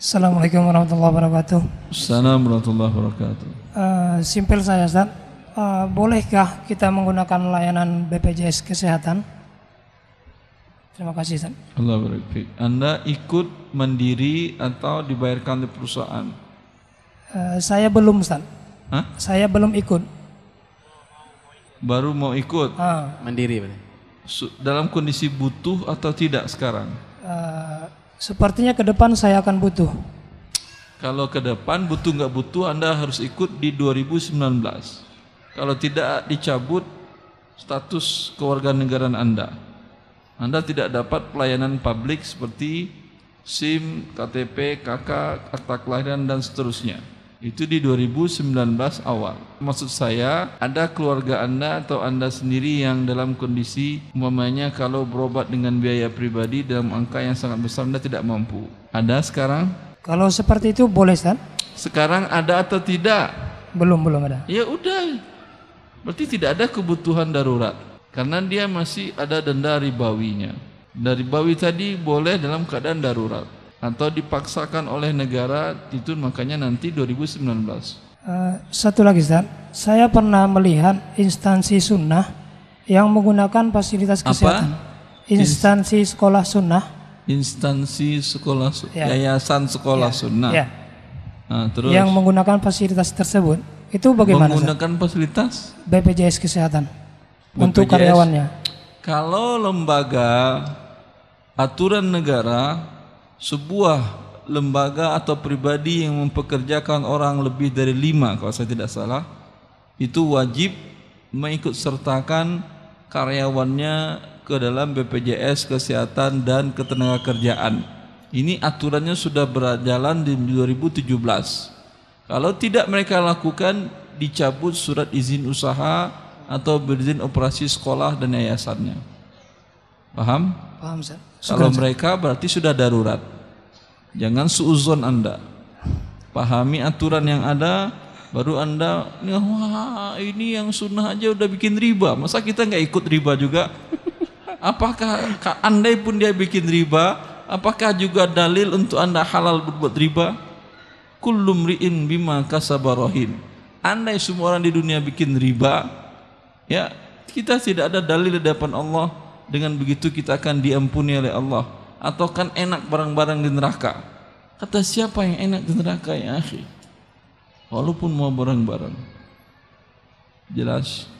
Assalamualaikum warahmatullahi wabarakatuh. Assalamualaikum warahmatullahi wabarakatuh. Uh, simpel saya Ustaz. Uh, bolehkah kita menggunakan layanan BPJS Kesehatan? Terima kasih Ustaz. Allah barik Anda ikut mandiri atau dibayarkan oleh perusahaan? Uh, saya belum Ustaz. Hah? Saya belum ikut. Baru mau ikut? Uh, Mandiri berarti. Dalam kondisi butuh atau tidak sekarang? uh, sepertinya ke depan saya akan butuh. Kalau ke depan butuh nggak butuh Anda harus ikut di 2019. Kalau tidak dicabut status kewarganegaraan Anda. Anda tidak dapat pelayanan publik seperti SIM, KTP, KK, akta kelahiran dan seterusnya. Itu di 2019 awal. Maksud saya, ada keluarga Anda atau Anda sendiri yang dalam kondisi umpamanya kalau berobat dengan biaya pribadi dalam angka yang sangat besar Anda tidak mampu. Ada sekarang? Kalau seperti itu boleh Ustaz? Sekarang ada atau tidak? Belum belum ada. Ya udah. Berarti tidak ada kebutuhan darurat. Karena dia masih ada denda ribawinya. Denda ribawi tadi boleh dalam keadaan darurat atau dipaksakan oleh negara itu makanya nanti 2019. Uh, satu lagi Ustaz, saya pernah melihat instansi sunnah yang menggunakan fasilitas Apa? kesehatan. Instansi sekolah sunnah. Instansi sekolah su- Ya. yayasan sekolah Ya, sunnah. ya, Nah, terus yang menggunakan fasilitas tersebut. Itu bagaimana Ustaz? menggunakan fasilitas BPJS Kesehatan untuk BPJS? karyawannya. Kalau lembaga aturan negara sebuah lembaga atau pribadi yang mempekerjakan orang lebih dari lima kalau saya tidak salah itu wajib mengikut sertakan karyawannya ke dalam BPJS Kesehatan dan Ketenagakerjaan. Ini aturannya sudah berjalan di 2017. Kalau tidak mereka lakukan dicabut surat izin usaha atau berizin operasi sekolah dan yayasannya. Paham? Paham Ustaz? Kalau mereka berarti sudah darurat. Jangan suuzon Anda. Pahami aturan yang ada, baru Anda, wah ini yang sunnah aja udah bikin riba. Masa kita nggak ikut riba juga? Apakah ka- andai pun dia bikin riba, apakah juga dalil untuk Anda halal berbuat riba? Kullum ri'in bima kasabarohin. Andai semua orang di dunia bikin riba, ya kita tidak ada dalil di depan Allah dengan begitu kita akan diampuni oleh Allah. Atau kan enak barang-barang di neraka. Kata siapa yang enak di neraka ya akhi? Walaupun mau barang-barang. Jelas